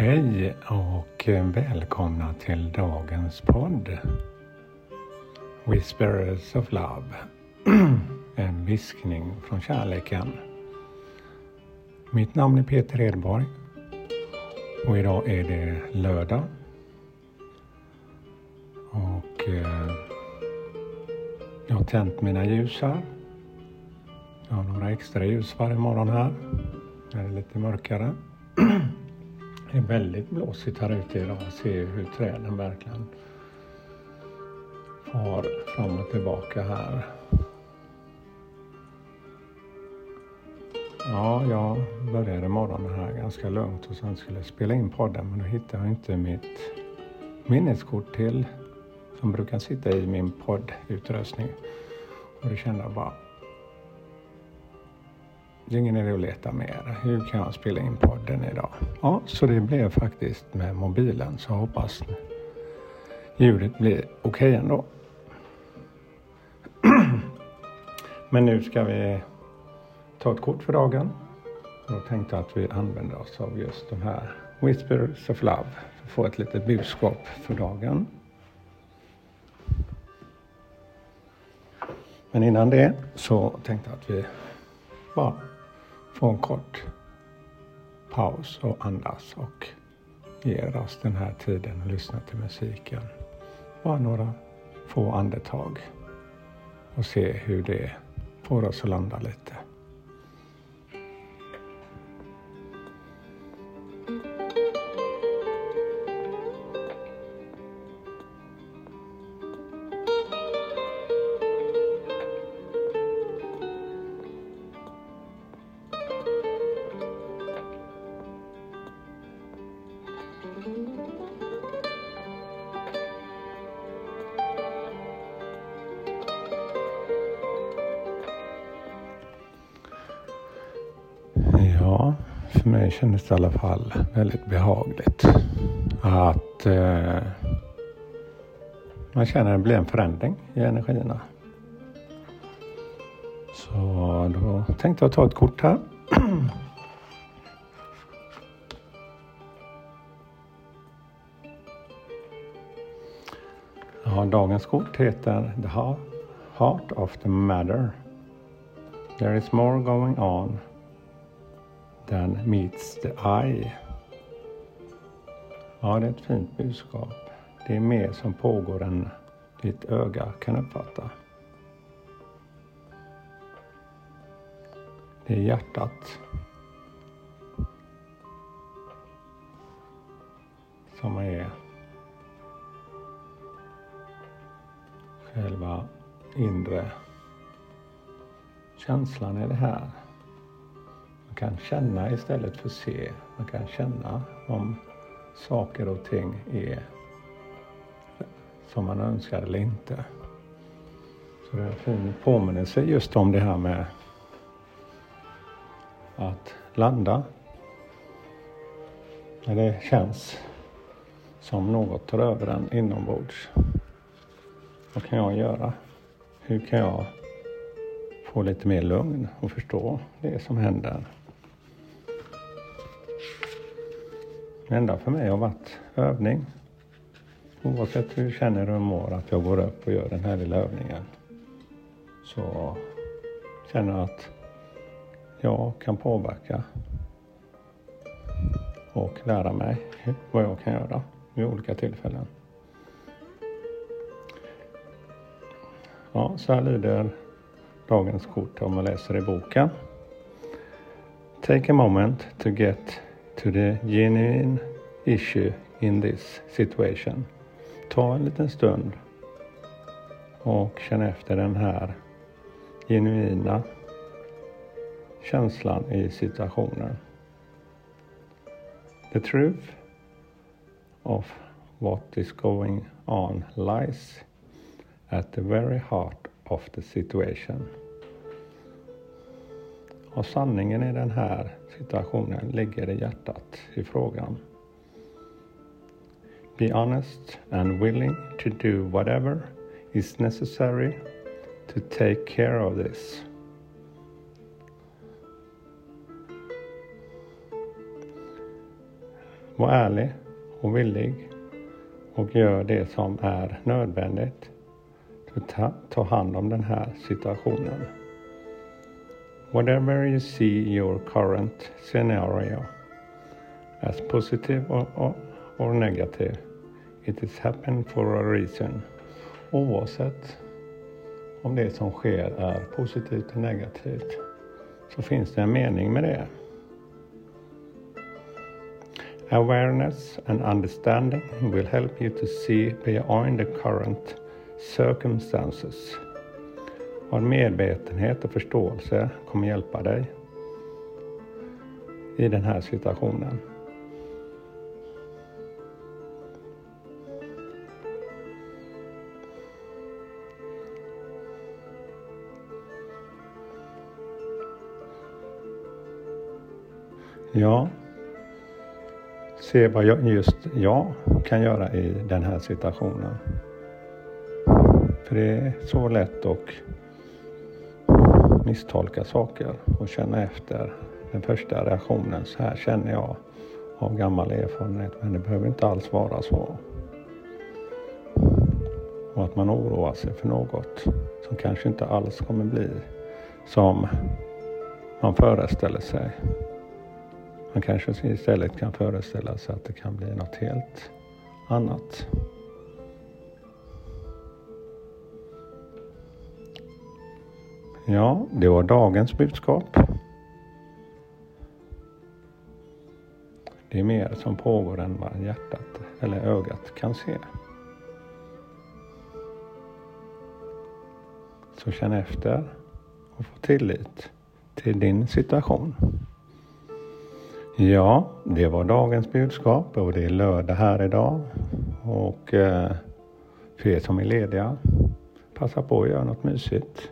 Hej och eh, välkomna till dagens podd Whispers of Love. En viskning från kärleken. Mitt namn är Peter Edborg och idag är det lördag. Och eh, jag har tänt mina ljus här. Jag har några extra ljus varje morgon här. När det är lite mörkare. Det är väldigt blåsigt här ute idag. Jag ser hur träden verkligen far fram och tillbaka här. Ja, jag började morgonen här ganska lugnt och sen skulle jag spela in podden men då hittade jag inte mitt minneskort till som brukar sitta i min poddutrustning. Och då kände jag bara ingen idé att leta mer. Hur kan jag spela in podden idag? Ja, så det blev faktiskt med mobilen så jag hoppas ljudet blir okej okay ändå. Men nu ska vi ta ett kort för dagen. Jag tänkte att vi använder oss av just de här Whispers of Love för att få ett litet budskap för dagen. Men innan det så tänkte jag att vi bara få en kort paus och andas och ger oss den här tiden och lyssna till musiken. Bara några få andetag och se hur det får oss att landa lite. Ja, för mig kändes det i alla fall väldigt behagligt att eh, man känner att det blir en förändring i energierna. Så då tänkte jag ta ett kort här. har dagens kort heter The Heart of the Matter. There is more going on than meets the eye. Ja, det är ett fint budskap. Det är mer som pågår än ditt öga kan uppfatta. Det är hjärtat som är själva inre känslan i det här. Man kan känna istället för se. Man kan känna om saker och ting är som man önskar eller inte. Så det är en fin påminnelse just om det här med att landa när det känns som något tar över en inombords. Vad kan jag göra? Hur kan jag få lite mer lugn och förstå det som händer? Det enda för mig har varit övning. Oavsett hur jag känner och mår att jag går upp och gör den här lilla övningen. Så känner jag att jag kan påverka och lära mig vad jag kan göra vid olika tillfällen. Ja, så här lyder dagens kort om man läser i boken. Take a moment to get to the genuine issue in this situation. Ta en liten stund och känn efter den här genuina känslan i situationen. The truth of what is going on lies at the very heart of the situation. Och sanningen i den här situationen ligger i hjärtat i frågan. Be honest and willing to do whatever is necessary to take care of this. Var ärlig och villig och gör det som är nödvändigt ta, ta hand om den här situationen. Whatever you see your current scenario as positive or, or, or negative, it is happened for a reason. Oavsett om det som sker är positivt eller negativt så finns det en mening med det. Awareness and understanding will help you to see beyond the current circumstances. Och medvetenhet och förståelse kommer hjälpa dig i den här situationen. Ja, se vad jag, just jag kan göra i den här situationen. För det är så lätt att misstolka saker och känna efter den första reaktionen. Så här känner jag av gammal erfarenhet, men det behöver inte alls vara så. Och att man oroar sig för något som kanske inte alls kommer bli som man föreställer sig. Man kanske istället kan föreställa sig att det kan bli något helt annat. Ja, det var dagens budskap. Det är mer som pågår än vad hjärtat eller ögat kan se. Så känn efter och få tillit till din situation. Ja, det var dagens budskap och det är lördag här idag. Och eh, för er som är lediga, passa på att göra något mysigt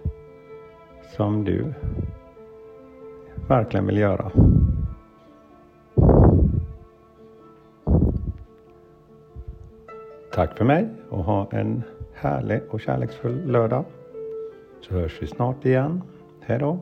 som du verkligen vill göra. Tack för mig och ha en härlig och kärleksfull lördag. Så hörs vi snart igen. Hej då!